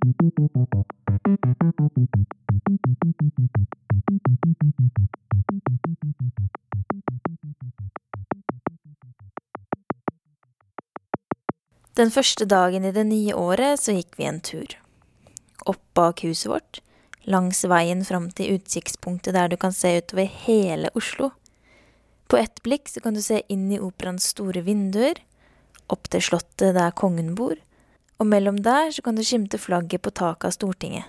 Den første dagen i det nye året så gikk vi en tur. Opp bak huset vårt, langs veien fram til utsiktspunktet der du kan se utover hele Oslo. På ett blikk så kan du se inn i operaens store vinduer, opp til slottet der kongen bor, og mellom der så kan du skimte flagget på taket av Stortinget.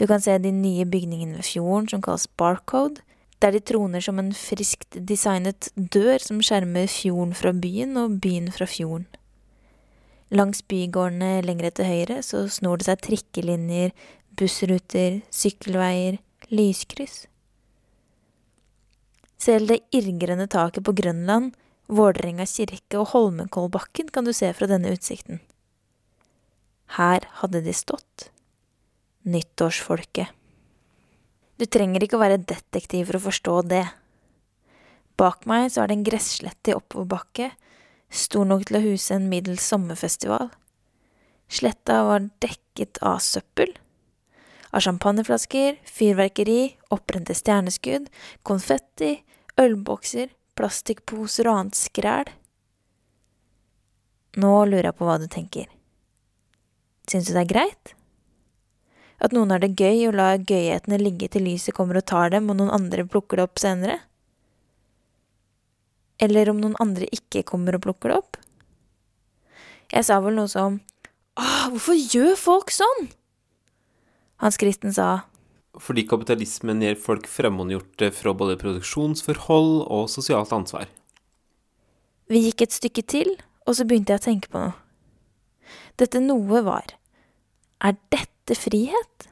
Du kan se de nye bygningene ved fjorden som kalles Barcode, der de troner som en friskt designet dør som skjermer fjorden fra byen og byen fra fjorden. Langs bygårdene lenger til høyre så snor det seg trikkelinjer, bussruter, sykkelveier, lyskryss. Selv det irrgrønne taket på Grønland, Vålerenga kirke og Holmenkollbakken kan du se fra denne utsikten. Her hadde de stått. Nyttårsfolket. Du trenger ikke å være detektiv for å forstå det. Bak meg så er det en gresslette i oppoverbakke, stor nok til å huse en middels sommerfestival. Sletta var dekket av søppel. Av champagneflasker, fyrverkeri, opprente stjerneskudd, konfetti, ølbokser, plastikkposer og annet skræl. Nå lurer jeg på hva du tenker. Syns du det er greit? At noen har det gøy og lar gøyhetene ligge til lyset kommer og tar dem, og noen andre plukker det opp senere? Eller om noen andre ikke kommer og plukker det opp? Jeg sa vel noe som Åh, hvorfor gjør folk sånn? Hans Kristen sa Fordi kapitalismen gjør folk fremmedgjorte fra både produksjonsforhold og sosialt ansvar. Vi gikk et stykke til, og så begynte jeg å tenke på noe. Dette noe var Er dette frihet?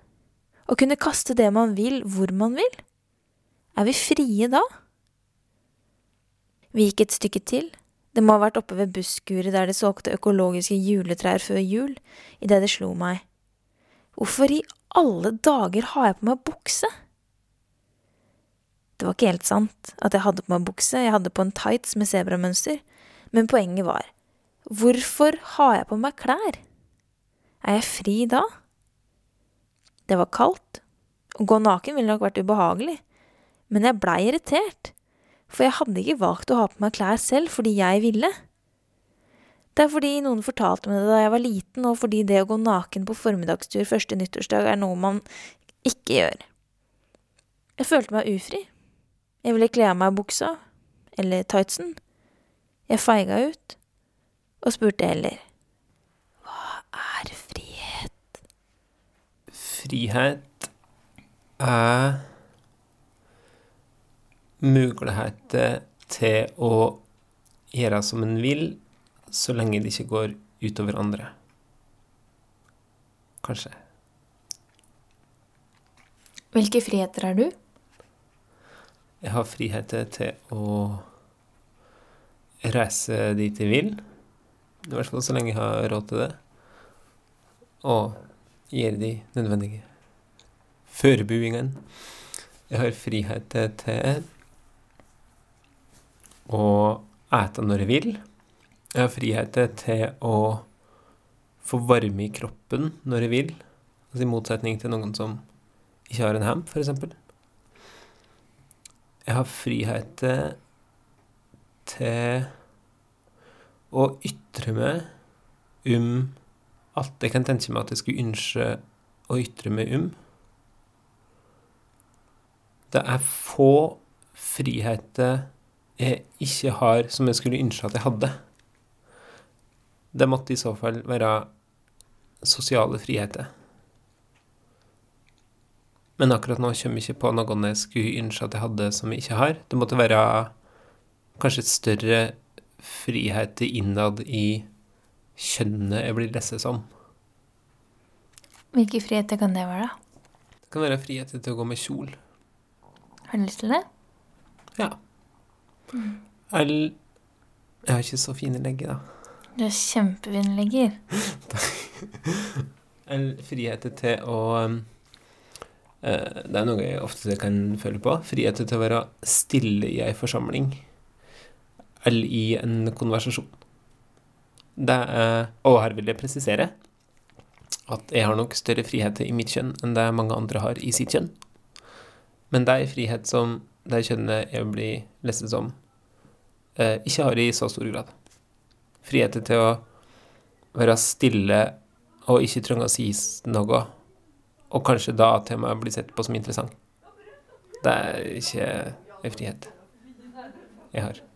Å kunne kaste det man vil, hvor man vil? Er vi frie da? Vi gikk et stykke til. Det må ha vært oppe ved busskuret der de solgte økologiske juletrær før jul, idet det slo meg. Hvorfor i alle dager har jeg på meg bukse? Det var ikke helt sant at jeg hadde på meg bukse, jeg hadde på en tights med sebramønster, men poenget var, hvorfor har jeg på meg klær? Er jeg fri da? Det var kaldt. Å gå naken ville nok vært ubehagelig, men jeg blei irritert for jeg hadde ikke valgt å ha på meg klær selv fordi jeg ville. Det er fordi noen fortalte meg det da jeg var liten, og fordi det å gå naken på formiddagstur første nyttårsdag er noe man ikke gjør. Jeg følte meg ufri. Jeg ville kle av meg buksa, eller tightsen. Jeg feiga ut, og spurte heller Hva er frihet? Frihet er muligheter til å gjøre som en vil, så lenge det ikke går utover andre. Kanskje. Hvilke friheter er du? Jeg har friheter til å reise dit jeg vil. I hvert fall så lenge jeg har råd til det. Og gir de nødvendige forberedelsene. Jeg har frihet til å ete når jeg vil. Jeg har frihet til å få varme i kroppen når jeg vil. Altså I motsetning til noen som ikke har en ham, f.eks. Jeg har frihet til å ytre meg om alt jeg kan tenke meg at jeg skulle ønske å ytre meg om. Det er få friheter jeg ikke har som jeg skulle ønske at jeg hadde. Det måtte i så fall være sosiale friheter. Men akkurat nå kommer jeg ikke på noen jeg skulle ønske at jeg hadde som jeg ikke har. Det måtte være kanskje et større frihet innad i kjønnet jeg blir lest som. Hvilke friheter kan det være, da? Det kan være frihet til å gå med kjol. Har du lyst til det? Ja. Mm. Jeg har ikke så fine legger, da. Du har kjempefine legger. frihet til å um, eh, Det er noe jeg ofte kan føle på. Frihet til å være stille i ei forsamling. Eller i en konversasjon. Det er, og her vil jeg presisere at jeg har nok større friheter i mitt kjønn enn det mange andre har i sitt kjønn. Men det er en frihet som det kjønnet jeg blir lest som, eh, ikke har i så stor grad. Friheter til å være stille og ikke trenge å si noe, og kanskje da til og med bli sett på som interessant. Det er ikke en frihet jeg har.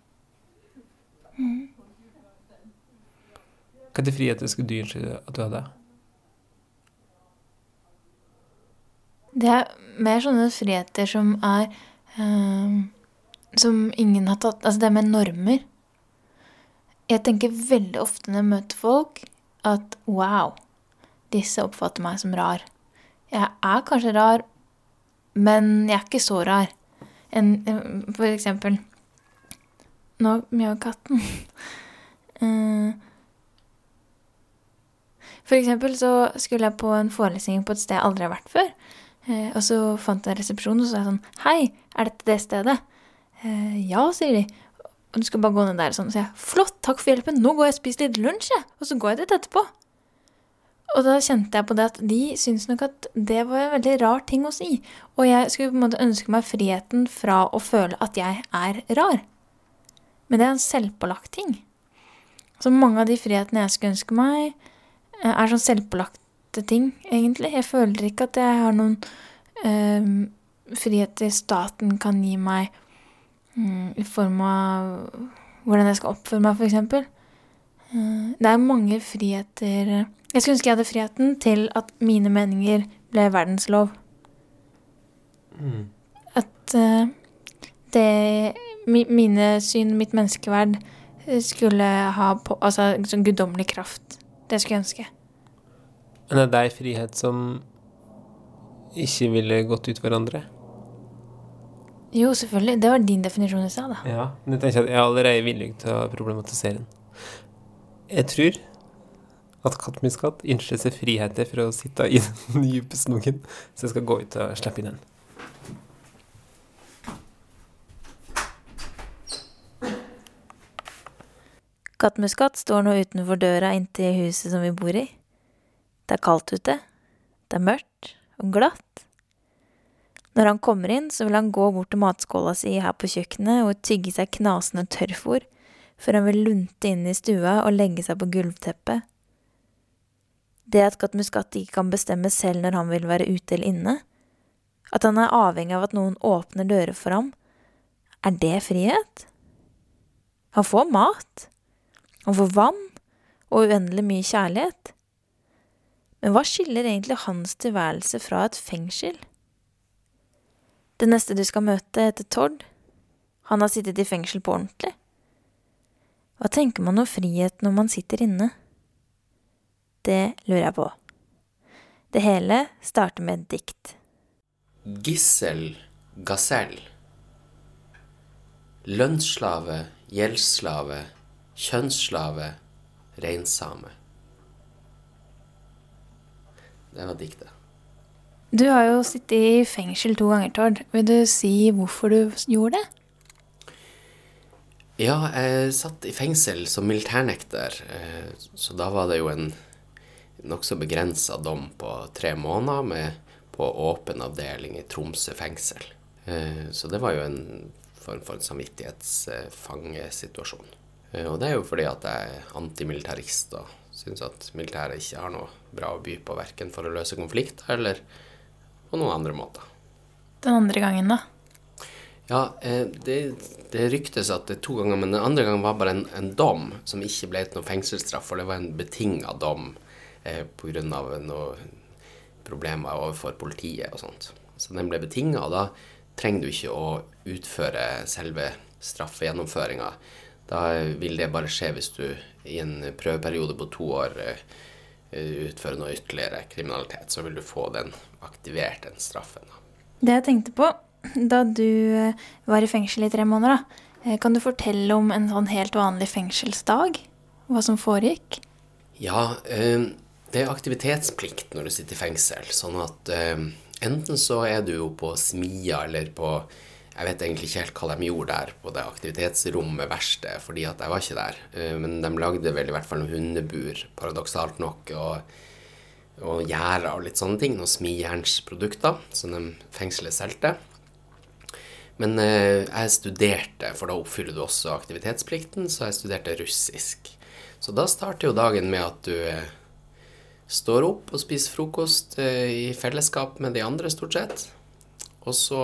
Hvilke er skulle du dyr at du hadde? Det er mer sånne friheter som er eh, Som ingen har tatt Altså det med normer. Jeg tenker veldig ofte når jeg møter folk, at wow, disse oppfatter meg som rar. Jeg er kanskje rar, men jeg er ikke så rar. En, en- for eksempel Nå mjau katten. Eh, For eksempel så skulle jeg på en forelesning på et sted jeg aldri har vært før. Eh, og så fant jeg resepsjonen, og så sa jeg sånn Hei, er dette det stedet? Eh, ja, sier de. Og du skal bare gå ned der. Sånn. Så jeg flott, takk for hjelpen. Nå går jeg og spiser litt lunsj, jeg. Og så går jeg dit etterpå. Og da kjente jeg på det at de syntes nok at det var en veldig rar ting å si. Og jeg skulle på en måte ønske meg friheten fra å føle at jeg er rar. Men det er en selvpålagt ting. Så mange av de frihetene jeg skulle ønske meg, er sånn selvpålagte ting, egentlig. Jeg føler ikke at jeg har noen eh, friheter staten kan gi meg mm, i form av hvordan jeg skal oppføre meg, f.eks. Uh, det er mange friheter Jeg skulle ønske jeg hadde friheten til at mine meninger ble verdenslov. At eh, det mi, Mine syn, mitt menneskeverd, eh, skulle ha på, altså, sånn guddommelig kraft. Det skulle jeg ønske. Men er det ei frihet som ikke ville gått ut hverandre? Jo, selvfølgelig. Det var din definisjon i stad, da. Ja. Men jeg tenker at jeg er allerede villig til å problematisere den. Jeg tror at kattmisskatt innser seg friheter for å sitte i den dype snoken, så jeg skal gå ut og slippe inn den. Kattmuskat står nå utenfor døra inntil huset som vi bor i. Det er kaldt ute. Det er mørkt og glatt. Når han kommer inn, så vil han gå bort til matskåla si her på kjøkkenet og tygge seg knasende tørrfôr, før han vil lunte inn i stua og legge seg på gulvteppet. Det at Kattmuskat ikke kan bestemme selv når han vil være ute eller inne, at han er avhengig av at noen åpner dører for ham, er det frihet? Han får mat. Får vann og uendelig mye kjærlighet. Men hva skiller egentlig hans tilværelse fra et fengsel? Det neste du skal møte, heter Tord. Han har sittet i fengsel på ordentlig. Hva tenker man om frihet når man sitter inne? Det lurer jeg på. Det hele starter med et dikt. Gissel gasell. Lønnsslave, gjeldsslave, kjønnsslave, reinsame. Det var diktet. Du har jo sittet i fengsel to ganger, Tord. Vil du si hvorfor du gjorde det? Ja, jeg satt i fengsel som militærnekter, eh, så da var det jo en nokså begrensa dom på tre måneder med, på åpen avdeling i Tromsø fengsel. Eh, Så det var jo en form for en samvittighetsfangesituasjon. Eh, Og det er jo fordi at jeg er antimilitarist og syns at militæret ikke har noe bra å by på verken for å løse konflikter eller på noen andre måter. Den andre gangen, da? Ja, eh, det, det ryktes at det er to ganger, men den andre gangen var bare en, en dom som ikke ble til noe fengselsstraff, for det var en betinga dom eh, pga. noen problemer overfor politiet og sånt. Så den ble betinga, og da trenger du ikke å utføre selve straffegjennomføringa. Da vil det bare skje hvis du i en prøveperiode på to år eh, eh, noe ytterligere kriminalitet, så vil du få den aktivert, den straffen. Det jeg tenkte på da du eh, var i fengsel i tre måneder, da, eh, kan du fortelle om en sånn helt vanlig fengselsdag? Hva som foregikk? Ja, det er aktivitetsplikt når du sitter i fengsel. Sånn at enten så er du jo på smia eller på Jeg vet egentlig ikke helt hva de gjorde der på det aktivitetsrommet verste, fordi at jeg var ikke der. Eh, men de lagde vel i hvert fall noen hundebur, paradoksalt nok, og, og gjerder og litt sånne ting. Noen smijernsprodukter som de fengselet solgte. Men eh, jeg studerte, for da oppfyller du også aktivitetsplikten, så jeg studerte russisk. Så da starter jo dagen med at du eh, står opp og spiser frokost i fellesskap med de andre, stort sett. Og så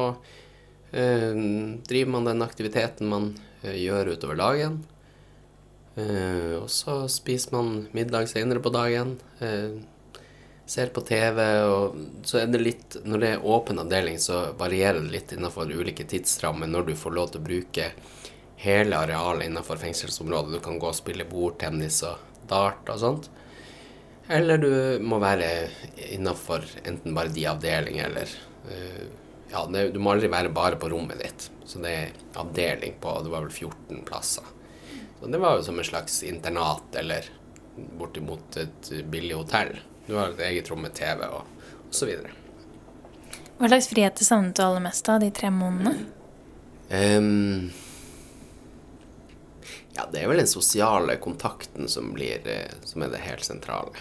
driver man den aktiviteten man eh, gjør utover dagen. Eh, og så spiser man middag senere på dagen. Eh, ser på TV, og så er det litt Når det er åpen avdeling, så varierer det litt innenfor ulike tidsrammer når du får lov til å bruke hele arealet innenfor fengselsområdet. Du kan gå og spille bordtennis og dart og sånt. Eller du må være innafor enten bare de avdelinger eller eh, Ja, det, du må aldri være bare på rommet ditt. Så det er avdeling på Det var vel 14 plasser. Så det var jo som en slags internat eller bortimot et billig hotell. Du har et eget rom med TV og, osv. Hva slags friheter savnet du aller mest av de tre månedene? Um, ja, det er vel den sosiale kontakten som, blir, eh, som er det helt sentrale.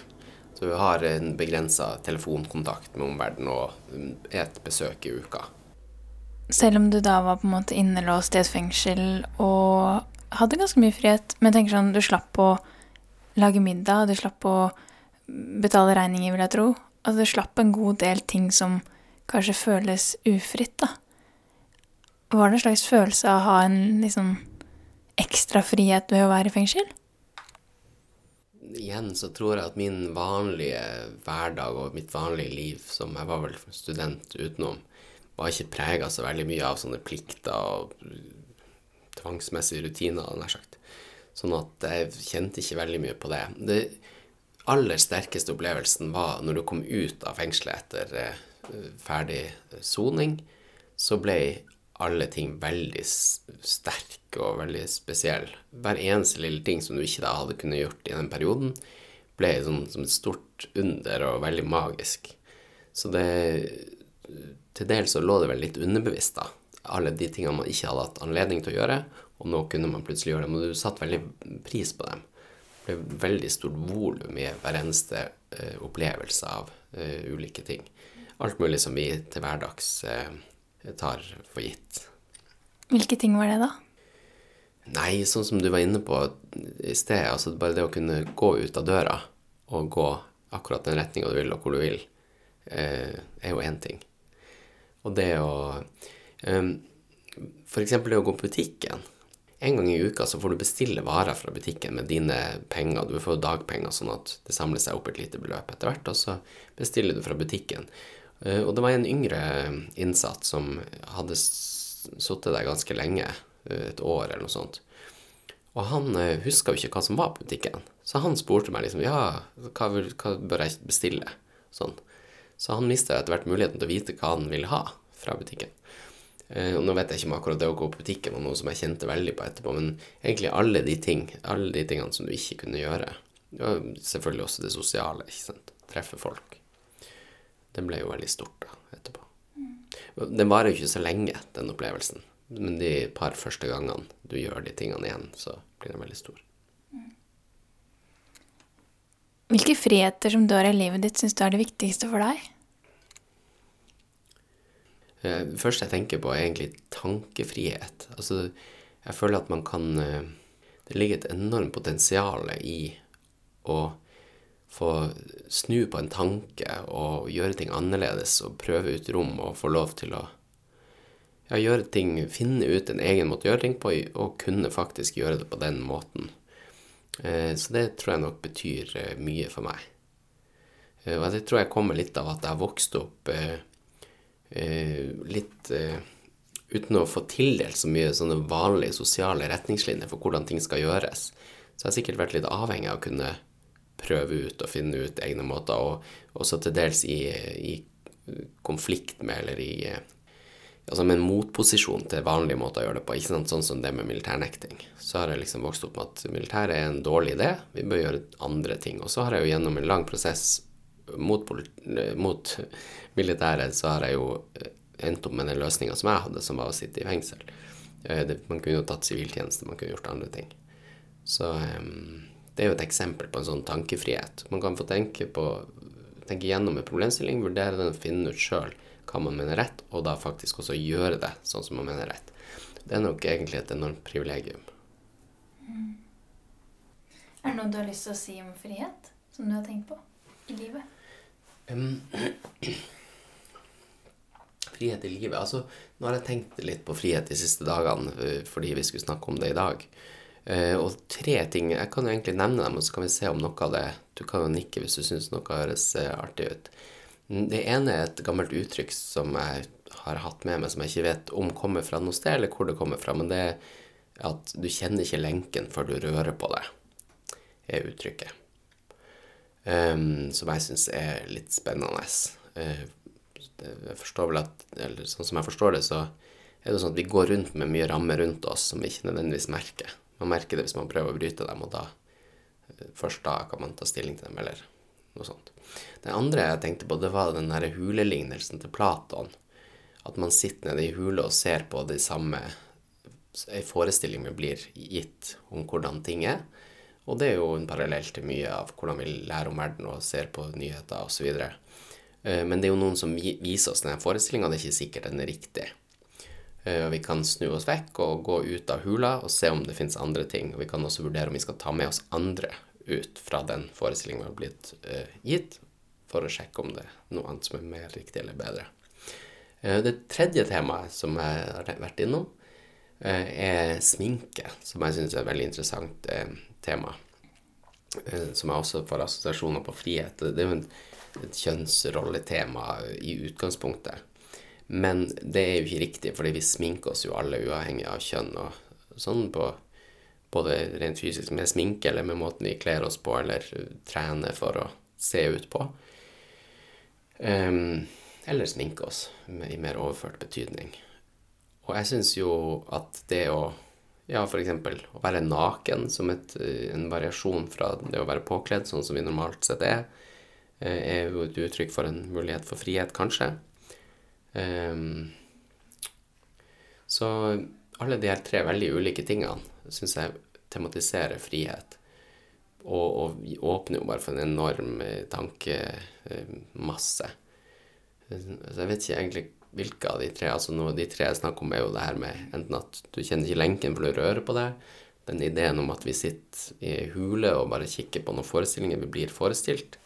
Du har en begrensa telefonkontakt med omverdenen og mm, et besøk i uka. Selv om du da var på en måte innelåst i et fengsel og hadde ganske mye frihet, men jeg tenker sånn, du slapp å lage middag, du slapp å betale regninger, vil jeg tro. Altså, du slapp en god del ting som kanskje føles ufritt, da. Var det en slags følelse av å ha en liksom ekstra frihet ved å være i fengsel? Igjen så tror jeg at min vanlige hverdag og mitt vanlige liv, som jeg var vel student utenom, var ikke prega så veldig mye av sånne plikter og tvangsmessige rutiner, nær sagt. Sånn at jeg kjente ikke veldig mye på det. Det aller sterkeste opplevelsen var når du kom ut av fengselet etter eh, ferdig soning, så ble alle ting veldig sterke og veldig spesielle. Hver eneste lille ting som du ikke da hadde kunnet gjort i den perioden, ble sånn som et stort under og veldig magisk. Så det Til dels så lå det vel litt underbevisst, da. Alle de tingene man ikke hadde hatt anledning til å gjøre, og nå kunne man plutselig gjøre dem, og du satte veldig pris på dem. Det ble veldig stort volum i hver eneste uh, opplevelse av uh, ulike ting. Alt mulig som vi til hverdags eh, tar for gitt. Hvilke ting var det, da? Nei, sånn som du var inne på i sted, altså bare det å kunne gå ut av døra og gå akkurat den retninga du vil, og hvor du vil, eh, er jo én ting. Og det å For eksempel det å gå på butikken. En gang i uka så får du bestille varer fra butikken med dine penger. Du får dagpenger, sånn at det samler seg opp et lite beløp etter hvert, og så bestiller du fra butikken. Eh, Og det var en yngre innsatt som hadde sittet der ganske lenge, eh, et år eller noe sånt. Og han eh, huska jo ikke hva som var på butikken. Så han spurte meg liksom Ja, hva, vil, hva bør jeg bestille? Sånn. Så han mista etter hvert muligheten til å vite hva han ville ha fra butikken. Og nå vet jeg ikke om akkurat det å gå på butikken var noe som jeg kjente veldig på etterpå, men egentlig alle de ting, alle de tingene som du ikke kunne gjøre. Og selvfølgelig også det sosiale, ikke sant. Treffe folk. Det ble jo veldig stort da, etterpå. Den varer jo ikke så lenge, den opplevelsen. Men de par første gangene du gjør de tingene igjen, så blir den veldig stor. Hvilke friheter som dør i livet ditt, syns du er det viktigste for deg? Eh, Det første jeg tenker på, er egentlig tankefrihet. Altså, jeg føler at man kan eh, Det ligger et enormt potensial i å få snu på en tanke og gjøre ting annerledes og prøve ut rom og få lov til å ja, gjøre ting, finne ut en egen måte å gjøre ting på og kunne faktisk gjøre det på den måten. Eh, Så det tror jeg nok betyr eh, mye for meg. Eh, Og det tror jeg kommer litt av at jeg har vokst opp litt uten å få tildelt så mye sånne vanlige sosiale retningslinjer for hvordan ting skal gjøres. Så jeg har sikkert vært litt avhengig av å kunne prøve ut og finne ut egne måter, og også til dels i, i konflikt med, eller i altså med en motposisjon til vanlige måter å gjøre det på. ikke sant, Sånn som det med militærnekting. Så har jeg liksom vokst opp med at militæret er en dårlig idé, vi bør gjøre andre ting. Og så har jeg jo gjennom en lang prosess mot, mot militæret, så har jeg jo endt opp med den løsninga som jeg hadde, som var å sitte i fengsel. Man kunne jo tatt siviltjeneste, man kunne gjort andre ting. Så um, det er jo et eksempel på en sånn tankefrihet. Man kan få tenke på tenke gjennom en problemstilling, vurdere den og finne ut sjøl hva man mener rett, og da faktisk også gjøre det sånn som man mener rett. Det er nok egentlig et enormt privilegium. Mm. Er det noe du har lyst til å si om frihet, som du har tenkt på i livet? Um, frihet i livet Altså, nå har jeg tenkt litt på frihet de siste dagene eh, fordi vi skulle snakke om det i dag. Uh, og tre ting Jeg kan jo egentlig nevne dem, og så kan vi se om noe av det Du kan jo nikke hvis du syns noe høres uh, artig ut. Det ene er et gammelt uttrykk som jeg har hatt med meg, som jeg ikke vet om kommer fra noe sted, eller hvor det kommer fra, men det er at du kjenner ikke lenken før du rører på det, er uttrykket. Um, som jeg syns er litt spennende. Uh, jeg forstår vel at, eller sånn som jeg forstår det, så er det sånn at vi går rundt med mye rammer rundt oss som vi ikke nødvendigvis merker. Man merker det hvis man prøver å bryte dem, og da først da kan man ta stilling til dem, eller noe sånt. Det andre jeg tenkte på, det var den der hulelignelsen til Platon. At man sitter nede i hule og ser på de samme Ei forestilling blir gitt om hvordan ting er. Og det er jo en parallell til mye av hvordan vi lærer om verden og ser på nyheter osv. Eh, men det er jo noen som viser oss denne forestillinga, det er ikke sikkert den er riktig. Eh, vi kan snu oss vekk og gå ut av hula og se om det fins andre ting. Og vi kan også vurdere om vi skal ta med oss andre ut fra den forestillingen vi har blitt uh, gitt, for å sjekke om det er noe annet som er mer riktig eller bedre. Uh, det tredje temaet som jeg har vært innom, er sminke, som jeg syns er et veldig interessant tema. som jeg også får assosiasjoner på frihet. Det er jo et kjønnsrolletema i utgangspunktet. Men det er jo ikke riktig, fordi vi sminker oss jo alle uavhengig av kjønn. og sånn på både rent fysisk med sminke eller med måten vi kler oss på eller trener for å se ut på. Um, eller sminke oss i mer overført betydning. Og jeg syns jo at det å ja, f.eks. å være naken som et, en variasjon fra det å være påkledd, sånn som vi normalt sett er, eh, er jo et uttrykk for en mulighet for frihet, kanskje. Um, så alle de her tre veldig ulike tingene syns jeg tematiserer frihet. Og, og åpner jo bare for en enorm eh, tankemasse. Så jeg vet ikke egentlig hvilke av de tre. altså noe, av De tre jeg snakker om, er jo det her med enten at du kjenner ikke lenken for å røre på det, den ideen om at vi sitter i hule og bare kikker på noen forestillinger vi blir forestilt,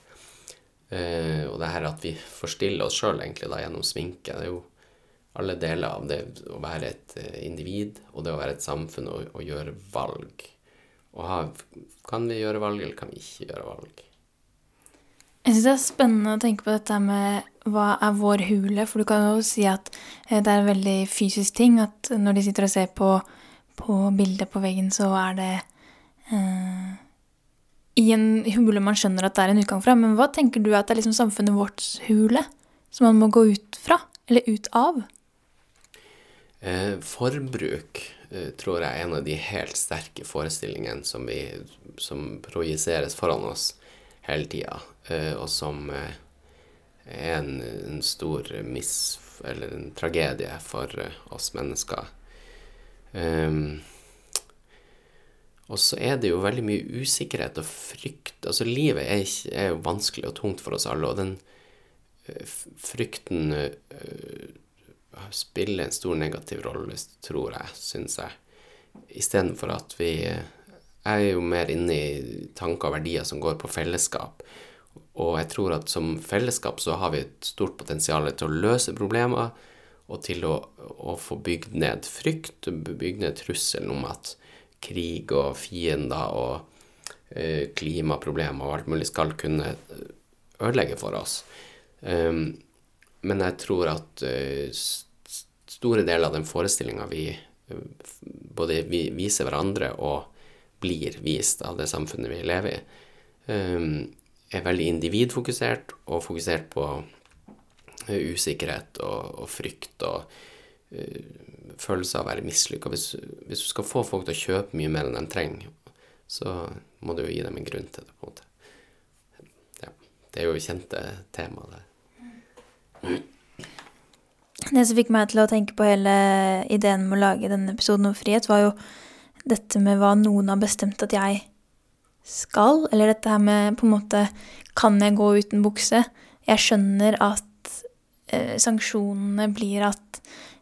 uh, og det her at vi forstiller oss sjøl gjennom sminke. Det er jo alle deler av det å være et eh, individ og det å være et samfunn og, og gjøre valg. Og ha, kan vi gjøre valg, eller kan vi ikke gjøre valg? Jeg syns det er spennende å tenke på dette med hva er vår hule? For du kan jo si at eh, det er en veldig fysisk ting. At når de sitter og ser på, på bildet på veggen, så er det eh, i en hule man skjønner at det er en utgang fra. Men hva tenker du at det er liksom samfunnet vårt hule? Som man må gå ut fra? Eller ut av? Eh, forbruk eh, tror jeg er en av de helt sterke forestillingene som, som projiseres foran oss hele tida, eh, og som eh, er en, en, stor mis... eller en tragedie for eh, oss mennesker. Um, og så er det jo veldig mye usikkerhet og frykt. Altså, livet er, ikke, er jo vanskelig og tungt for oss alle, og den eh, frykten spiller en stor negativ rolle, tror jeg, syns jeg. Istedenfor at vi Jeg er jo mer inne i tanker og verdier som går på fellesskap. Og jeg tror at som fellesskap så har vi et stort potensial til å løse problemer og til å, å få bygd ned frykt, bygd ned trusselen om at krig og fiender og eh, klimaproblemer og alt mulig skal kunne ødelegge for oss. Um, men jeg tror at uh, store deler av den forestillinga vi både vi viser hverandre og blir vist av det samfunnet vi lever i, Um, er veldig individfokusert og fokusert på usikkerhet og, og, frykt og følelse av å være mislykka. Hvis, hvis, du skal få folk til å kjøpe mye mer enn de trenger, så må du jo gi dem en grunn til det. på en måte. Ja, det er jo kjente tema, det. Det som fikk meg til å tenke på hele ideen med å lage denne episoden om frihet, var jo dette med hva noen har bestemt at jeg skal, eller dette her med på en måte Kan jeg gå uten bukse? Jeg skjønner at eh, sanksjonene blir at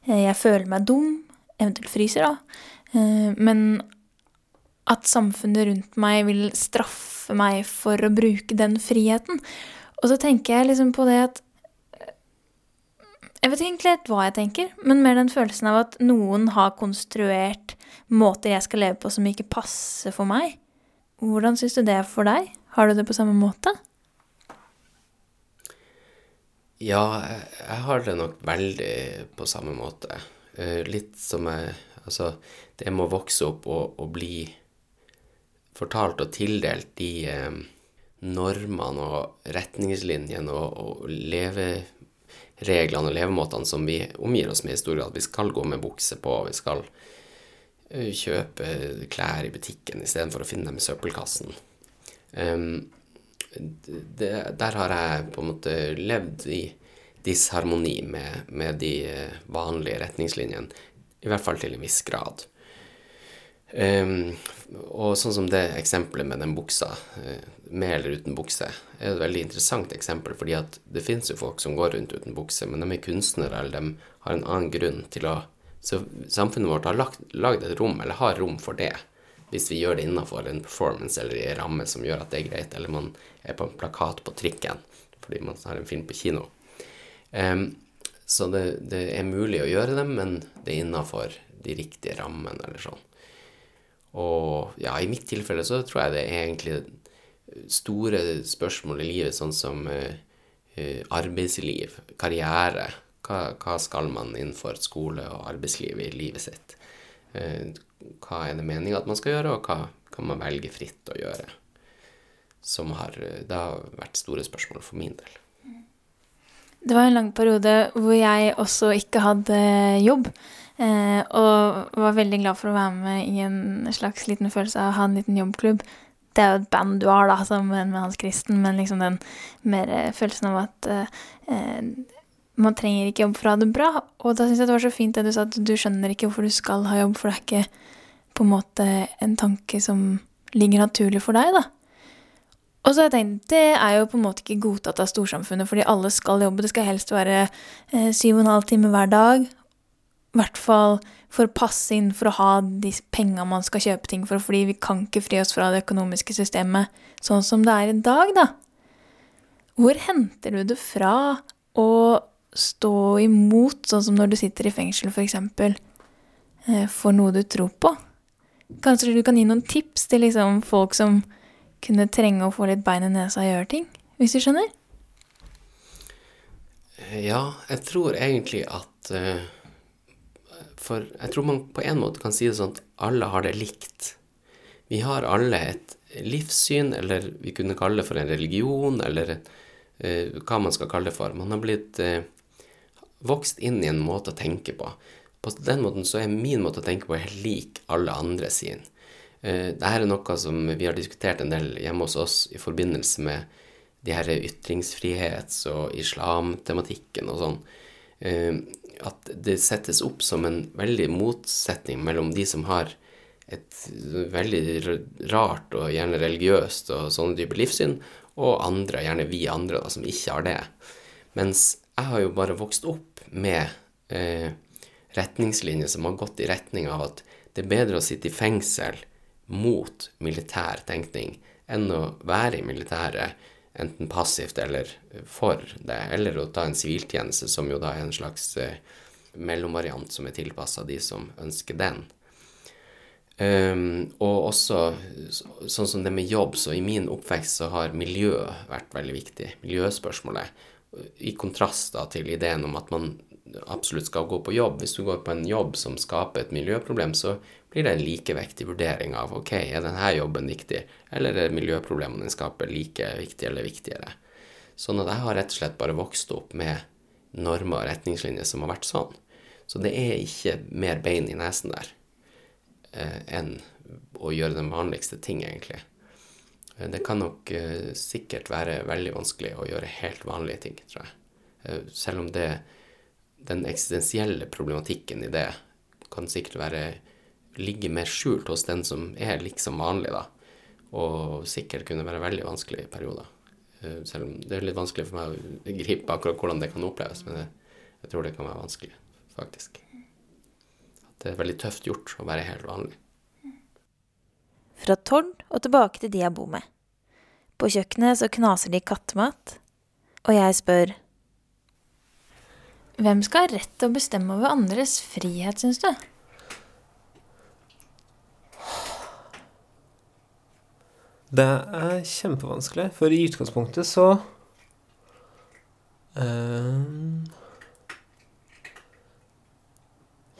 jeg føler meg dum, eventuelt fryser, da. Eh, men at samfunnet rundt meg vil straffe meg for å bruke den friheten. Og så tenker jeg liksom på det at Jeg vet ikke egentlig helt hva jeg tenker, men mer den følelsen av at noen har konstruert måter jeg skal leve på som ikke passer for meg. Hvordan syns du det er for deg? Har du det på samme måte? Ja, jeg har det nok veldig på samme måte. Eh, litt som jeg Altså, det med å vokse opp og, og bli fortalt og tildelt de eh, normene og retningslinjene og, og levereglene og levemåtene som vi omgir oss med i stor grad. Vi skal gå med bukse på, vi skal Eh, kjøpe klær i butikken istedenfor å finne dem i søppelkassen. Um, det, der har jeg på en måte levd i disharmoni med, med de eh, vanlige retningslinjene, i hvert fall til en viss grad. Um, og sånn som det eksempelet med den buksa, uh, med eller uten bukse, er et veldig interessant eksempel, fordi at det fins jo folk som går rundt uten bukse, men de er kunstnere, eller de har en annen grunn til å så samfunnet vårt har lagd et rom, eller har rom for det, hvis vi gjør det innafor en performance eller i en ramme som gjør at det er greit, eller man er på en plakat på trikken fordi man har en film på kino. Um, så det, det, er mulig å gjøre dem, men det er innafor de riktige rammene, eller sånn. Og ja, i mitt tilfelle så tror jeg det er egentlig store spørsmål i livet, sånn som uh, uh, arbeidsliv, karriere, hva, hva, skal man innenfor skole og arbeidsliv i livet sitt? Uh, hva er det meninga at man skal gjøre, og hva kan man velge fritt å gjøre? Som har, det har vært store spørsmål for min del. Det var en lang periode hvor jeg også ikke hadde jobb. Eh, og var veldig glad for å være med i en slags liten følelse av å ha en liten jobbklubb. Det er jo et band du har, da, sammen med Hans Kristen, men liksom den mer følelsen av at eh, man trenger ikke jobb for å ha det bra. Og da syns jeg det var så fint det du sa, at du skjønner ikke hvorfor du skal ha jobb, for det er ikke på en måte en tanke som ligger naturlig for deg, da. Og så har jeg tenkt, det er jo på en måte ikke godtatt av storsamfunnet, fordi alle skal jobbe. Det skal helst være eh, syv og en halv time hver dag. I hvert fall for å passe inn for å ha de penga man skal kjøpe ting for, fordi vi kan ikke fri oss fra det økonomiske systemet sånn som det er i dag, da. Hvor henter du det fra å stå imot, sånn som når du sitter i fengsel f.eks., for, eh, for noe du tror på. Kanskje du kan gi noen tips til liksom folk som kunne trenge å få litt bein i nesa og gjøre ting, hvis du skjønner? Ja, jeg tror egentlig at uh, For jeg tror man på en måte kan si det sånn at alle har det likt. Vi har alle et livssyn, eller vi kunne kalle det for en religion, eller uh, hva man skal kalle det for. Man har blitt uh, vokst inn i en måte å tenke på. På den måten så er min måte å tenke på helt lik alle andre sin. Eh, Dette er noe som vi har diskutert en del hjemme hos oss i forbindelse med de her ytringsfrihets- og islamtematikken og sånn. Eh, at det settes opp som en veldig motsetning mellom de som har et veldig rart og gjerne religiøst og sånne dype livssyn, og andre, gjerne vi andre, da, som ikke har det. Mens jeg har jo bare vokst opp med eh, retningslinjer som har gått i retning av at det er bedre å sitte i fengsel mot militær tenkning enn å være i militæret, enten passivt eller for det, eller å ta en siviltjeneste, som jo da er en slags eh, mellomvariant som er tilpassa de som ønsker den. Um, og også sånn som det med jobb, så i min oppvekst så har miljø vært veldig viktig. Miljøspørsmålet i kontrast da, til ideen om at man absolutt skal gå på jobb. Hvis du går på en jobb som skaper et miljøproblem, så blir det en likevektig vurdering av ok, er denne jobben viktig, eller er miljøproblemene den skaper, like viktig eller viktigere. Sånn at jeg har rett og slett bare vokst opp med normer og retningslinjer som har vært sånn. Så det er ikke mer bein i nesen der eh, enn å gjøre den vanligste ting, egentlig. Eh, det kan nok eh, sikkert være veldig vanskelig å gjøre helt vanlige ting, tror jeg. Eh, selv om det, den eksistensielle problematikken i det kan sikkert være ligge mer skjult hos den som er liksom vanlig, da. Og sikkert kunne være veldig vanskelig i perioder. Eh, selv om det er litt vanskelig for meg å gripe akkurat hvordan det kan oppleves, men jeg, jeg tror det kan være vanskelig, faktisk. At det er veldig tøft gjort å være helt vanlig. Fra Tord og tilbake til de jeg bor med. På kjøkkenet så knaser de kattemat, og jeg spør Hvem skal ha rett til å bestemme over andres frihet, syns du? Det er kjempevanskelig, for i utgangspunktet så um,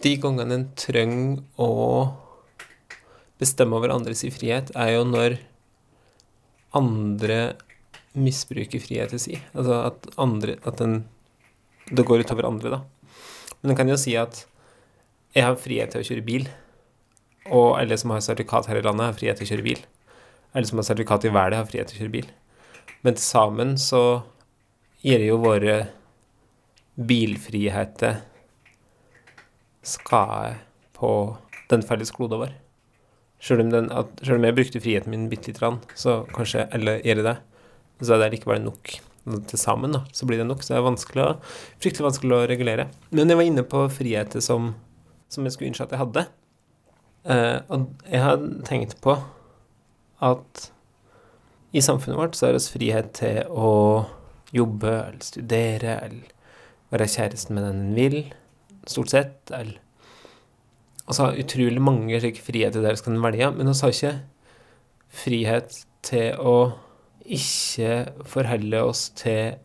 De gangene en trenger å bestemme over andres frihet, er jo når andre misbruker friheten sin. Altså at andre At den Det går utover andre, da. Men en kan jo si at jeg har frihet til å kjøre bil, og alle som har sertifikat her i landet, har frihet til å kjøre bil alle som har sertifikat i verden, har frihet til å kjøre bil. Men til sammen så gir jo våre bilfriheter skade på den felles kloden vår. Selv om, om jeg brukte friheten min bitte lite grann, så kanskje alle gjør det, så er det likevel nok. Til sammen da, så blir det nok. Så det er vanskelig å, fryktelig vanskelig å regulere. Men jeg var inne på friheter som, som jeg skulle ønske at jeg hadde. Uh, og jeg har tenkt på at i samfunnet vårt så er det frihet til å jobbe eller studere eller være kjæresten med den en vil, stort sett. Eller Altså utrolig mange slike friheter der skal en velge, men vi har ikke frihet til å ikke forholde oss til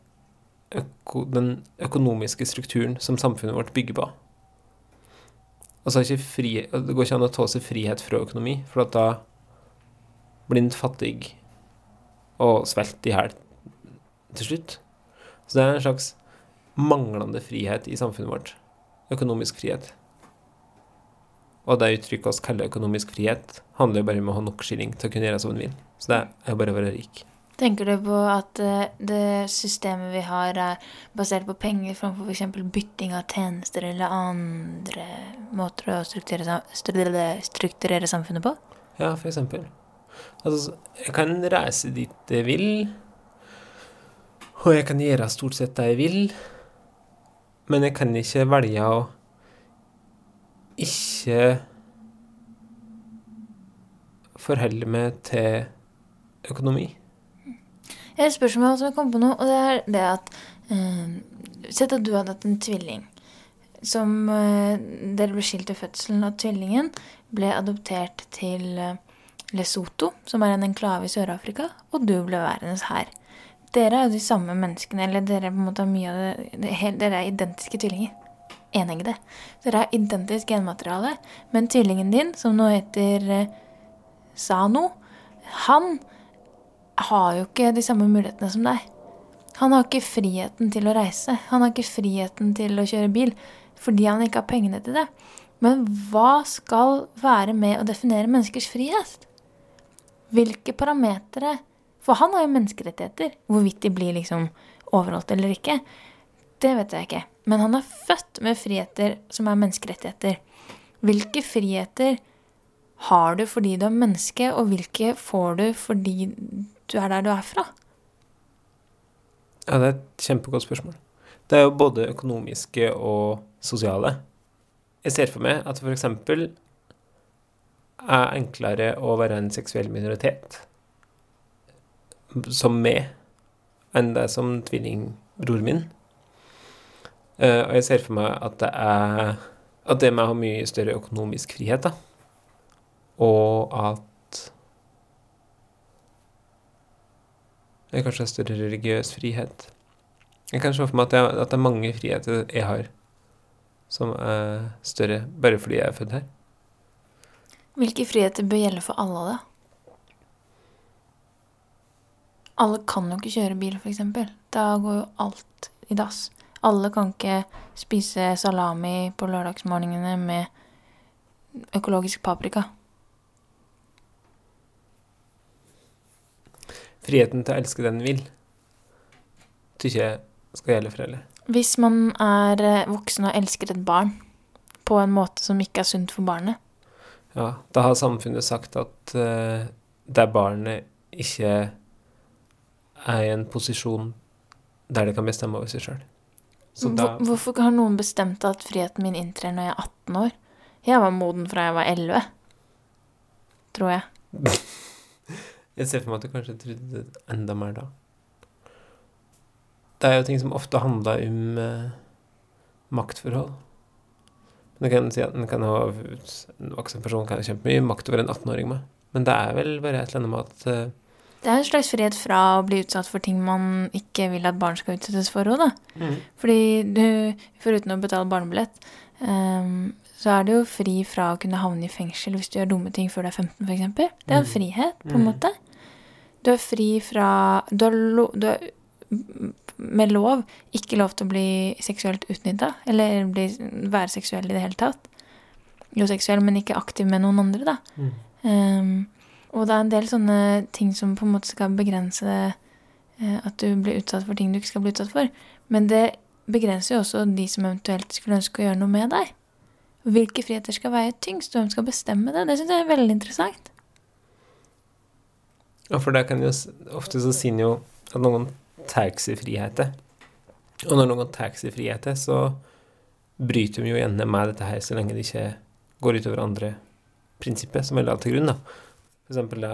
øko, den økonomiske strukturen som samfunnet vårt bygger på. Altså ikke fri, Det går ikke an å ta seg frihet fra økonomi, for da blindt fattig og svelt i hjel til slutt. Så det er en slags manglende frihet i samfunnet vårt. Økonomisk frihet. Og det uttrykket oss kaller økonomisk frihet, handler jo bare om å ha nok skilling til å kunne gjøre som en vil. Så det er jo bare å være rik. Tenker du på at eh, det systemet vi har, er basert på penger framfor f.eks. bytting av tjenester eller andre måter å strukturere, strukturere samfunnet på? Ja, for eksempel. Altså, jeg kan reise dit jeg vil, og jeg kan gjøre stort sett det jeg vil, men jeg kan ikke velge å ikke forholde meg til økonomi. Jeg har et spørsmål som jeg kom på nå, og det er det at eh, Sett at du hadde hatt en tvilling som eh, Dere ble skilt ved fødselen, og tvillingen ble adoptert til uh, Lesotho, som er en enklave i Sør-Afrika, og du ble værende her. Dere er jo de samme menneskene, eller dere er det, det Dere er identiske tvillinger. Eneggede. Dere har identisk genmateriale, men tvillingen din, som nå heter eh, Sano, han har jo ikke de samme mulighetene som deg. Han har ikke friheten til å reise. Han har ikke friheten til å kjøre bil fordi han ikke har pengene til det. Men hva skal være med å definere menneskers frihet? Hvilke parametere For han har jo menneskerettigheter. Hvorvidt de blir liksom overholdt eller ikke, det vet jeg ikke. Men han er født med friheter som er menneskerettigheter. Hvilke friheter har du fordi du er menneske, og hvilke får du fordi du er der du er fra? Ja, det er et kjempegodt spørsmål. Det er jo både økonomiske og sosiale. Jeg ser for meg at eksempel er enklere å være en seksuell minoritet som meg enn det som tvillingbror min. Uh, og jeg ser for meg at det er at det med å ha mye større økonomisk frihet, da. Og at jeg kanskje har større religiøs frihet. Jeg kan se for meg at, jeg, at det er mange friheter jeg har som er større bare fordi jeg er født her. Hvilke friheter bør gjelde for alle, da? Alle kan jo ikke kjøre bil, f.eks. Da går jo alt i dass. Alle kan ikke spise salami på lørdagsmorgenene med økologisk paprika. Friheten til å elske den vil, syns jeg skal gjelde for alle. Hvis man er eh, voksen og elsker et barn på en måte som ikke er sunt for barnet, Ja, da har samfunnet sagt at uh, der barnet ikke er i en posisjon der det kan bestemme over seg sjøl. Hvor- Hvorfor har noen bestemt at friheten min inntrer når jeg er 18 år? Jeg var moden fra jeg var 11. Tror jeg. Jeg ser for meg at du kanskje trodde enda mer da. Det er jo ting som ofte handler om uh, maktforhold. Men du kan si at en kan ha en voksen person kan ha kjempemye makt over en 18-åring med. Men det er vel bare et eller annet med at uh, Det er en slags frihet fra å bli utsatt for ting man ikke vil at barn skal utsettes for òg, da. Fordi du, foruten å betale barnebillett, um, så er du jo fri fra å kunne havne i fengsel hvis du gjør dumme ting før du er 15, f.eks. Det er en Mm. frihet, på en Mm. måte. Du er fri fra Du har, lo, du med lov ikke lov til å bli seksuelt utnytta, eller bli, være seksuell i det hele tatt. Jo, seksuell, men ikke aktiv med noen andre, da. Mm. Um, og det er en del sånne ting som på en måte skal begrense uh, at du blir utsatt for ting du ikke skal bli utsatt for. Men det begrenser jo også de som eventuelt skulle ønske å gjøre noe med deg. Hvilke friheter skal veie tyngst, og hvem skal bestemme det? Det syns jeg er veldig interessant. Ja, for der kan jo Ofte så sier en jo at noen tar seg friheter. Og når noen har seg friheter, så bryter de jo gjerne med dette her, så lenge det ikke går utover andre prinsipper som er lagt til grunn. da. For eksempel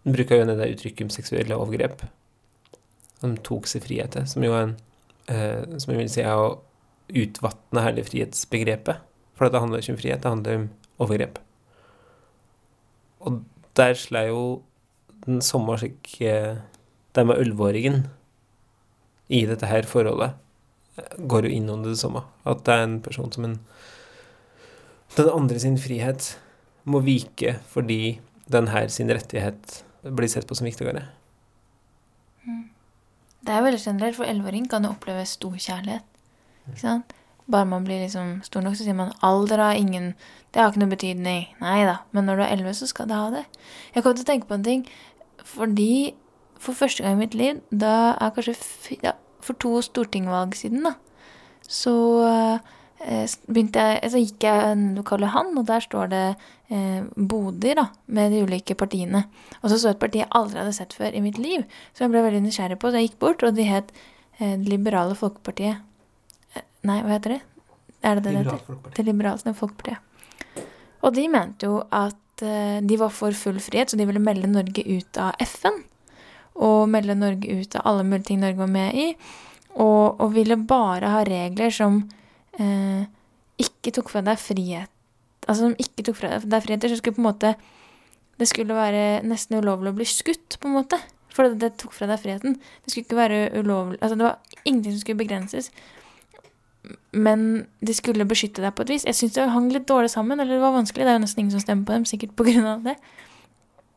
En bruker jo det uttrykket om seksuelle overgrep. De tok seg friheter, som jo er en eh, Som jeg vil si er å utvatne hele frihetsbegrepet. For det handler ikke om frihet, det handler om overgrep. Og der slår jo den samme slik eh, Det med ølvåringen i dette her forholdet går jo innom det samme. At det er en person som en Den andre sin frihet må vike fordi den her sin rettighet blir sett på som viktigere. Det er veldig generelt, for elleveåring kan jo oppleve stor kjærlighet. Ikke sant? Bare man blir liksom stor nok, så sier man alder har ingen Det har ikke noe betydning. Nei da. Men når du er elleve, så skal det ha det. Jeg kom til å tenke på en ting. Fordi for første gang i mitt liv, da er kanskje ja, for to stortingvalg siden, da, så eh, begynte jeg, så gikk jeg nedover Karl Johan, og der står det eh, boder da, med de ulike partiene. Og så så jeg et parti jeg aldri hadde sett før i mitt liv, som jeg ble veldig nysgjerrig på. Så jeg gikk bort, og de het eh, Det liberale folkepartiet. Eh, nei, hva heter det? Er det det det heter? Det liberale folkepartiet. Og de mente jo at eh, de var for full frihet, så de ville melde Norge ut av FN. Og melde Norge ut av alle mulige ting Norge var med i. Og, og ville bare ha regler som eh, ikke tok fra deg frihet Altså som ikke tok fra deg friheter, så skulle på en måte Det skulle være nesten ulovlig å bli skutt, på en måte. For det, tok fra deg friheten. Det skulle ikke være ulovlig Altså det var ingenting som skulle begrenses. Men de skulle beskytte deg på et vis. Jeg syns det hang litt dårlig sammen, eller det var vanskelig. Det er jo nesten ingen som stemmer på dem, sikkert av det.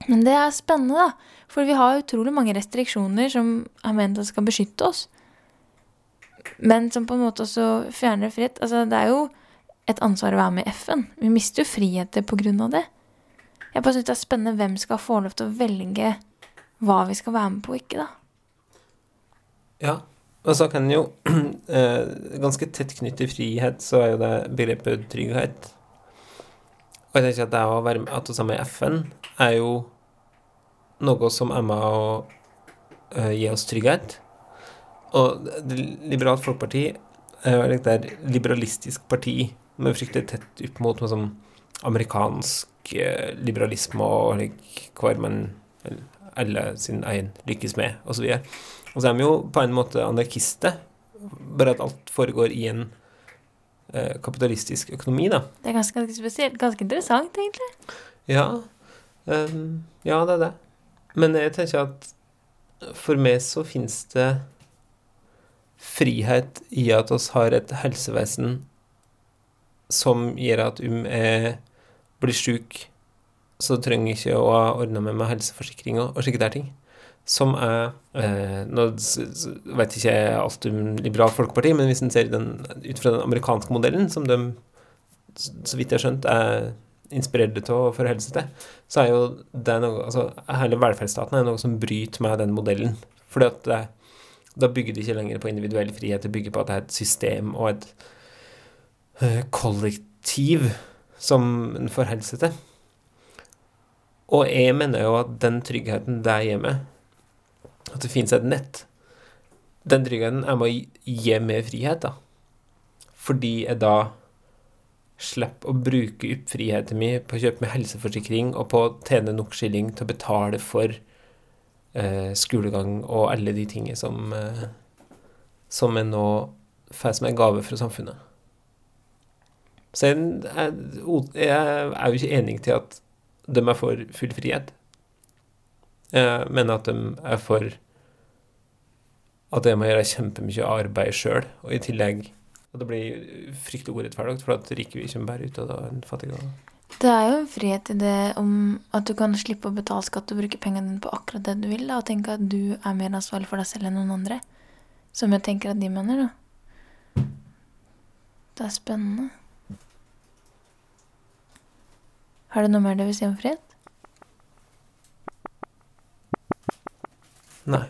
Men det er spennende, da. For vi har utrolig mange restriksjoner som er ment at skal beskytte oss. Men som på en måte også fjerner frihet. Altså, det er jo et ansvar å være med i FN. Vi mister jo friheter av det. Jeg bare syns det er spennende hvem skal få lov til å velge hva vi skal være med på og ikke, da. Ja, og så kan jo eh, Ganske tett knyttet til frihet, så er jo det begrepet trygghet. Og jeg tenker at det å være med at er med i FN, er jo noe som er med å uh, gi oss trygghet. Og det Liberalt Folkeparti er et der liberalistisk parti med fryktelig tett opp mot sånn amerikansk uh, liberalisme og like, hva man alle sin egen lykkes med, osv. Og så er vi jo på en måte anarkister, bare at alt foregår i en eh, kapitalistisk økonomi, da. Det er ganske, ganske spesielt. Ganske interessant, egentlig. Ja, Um, ja, det er det. Men jeg tenker at for meg så finnes det frihet i at oss har et helsevesen som gjør at om jeg blir sjuk, så trenger jeg ikke å ha ordna med meg helseforsikring og, slike der ting. Som er eh, Nå vet jeg ikke alt om Liberalt Folkeparti, men hvis en ser den ut fra den amerikanske modellen, som de, så vidt jeg har skjønt, er inspirert til å forholde seg til, så er jo det noe Altså, hele velferdsstaten er noe som bryter med den modellen. Fordi at det, da bygger det ikke lenger på individuell frihet, det bygger på at det er et system og et eh, kollektiv som en forholder seg til. Og jeg mener jo at den tryggheten det gir meg, at det finnes et nett, den tryggheten er med å gi- meg frihet, da. Fordi jeg da slipper å bruke opp friheten min på å kjøpe meg helseforsikring og på å tjene nok skilling til å betale for eh, skolegang og alle de tingene som, eh, som jeg nå får som en gave fra samfunnet. Så jeg, jeg, jeg er jo ikke enig til at de er for full frihet. Jeg mener at de er for at jeg må gjøre kjempemye arbeid sjøl, og i tillegg Og det blir fryktelig urettferdig, for at rike vil ikke bare ut av den fattige. Det er jo en frihet i det om at du kan slippe å betale skatt og bruke pengene dine på akkurat det du vil, da, og tenke at du er mer ansvarlig for deg selv enn noen andre. Som jeg tenker at de mener, da. Det er spennende. Har du noe mer du vil si om frihet? Nei.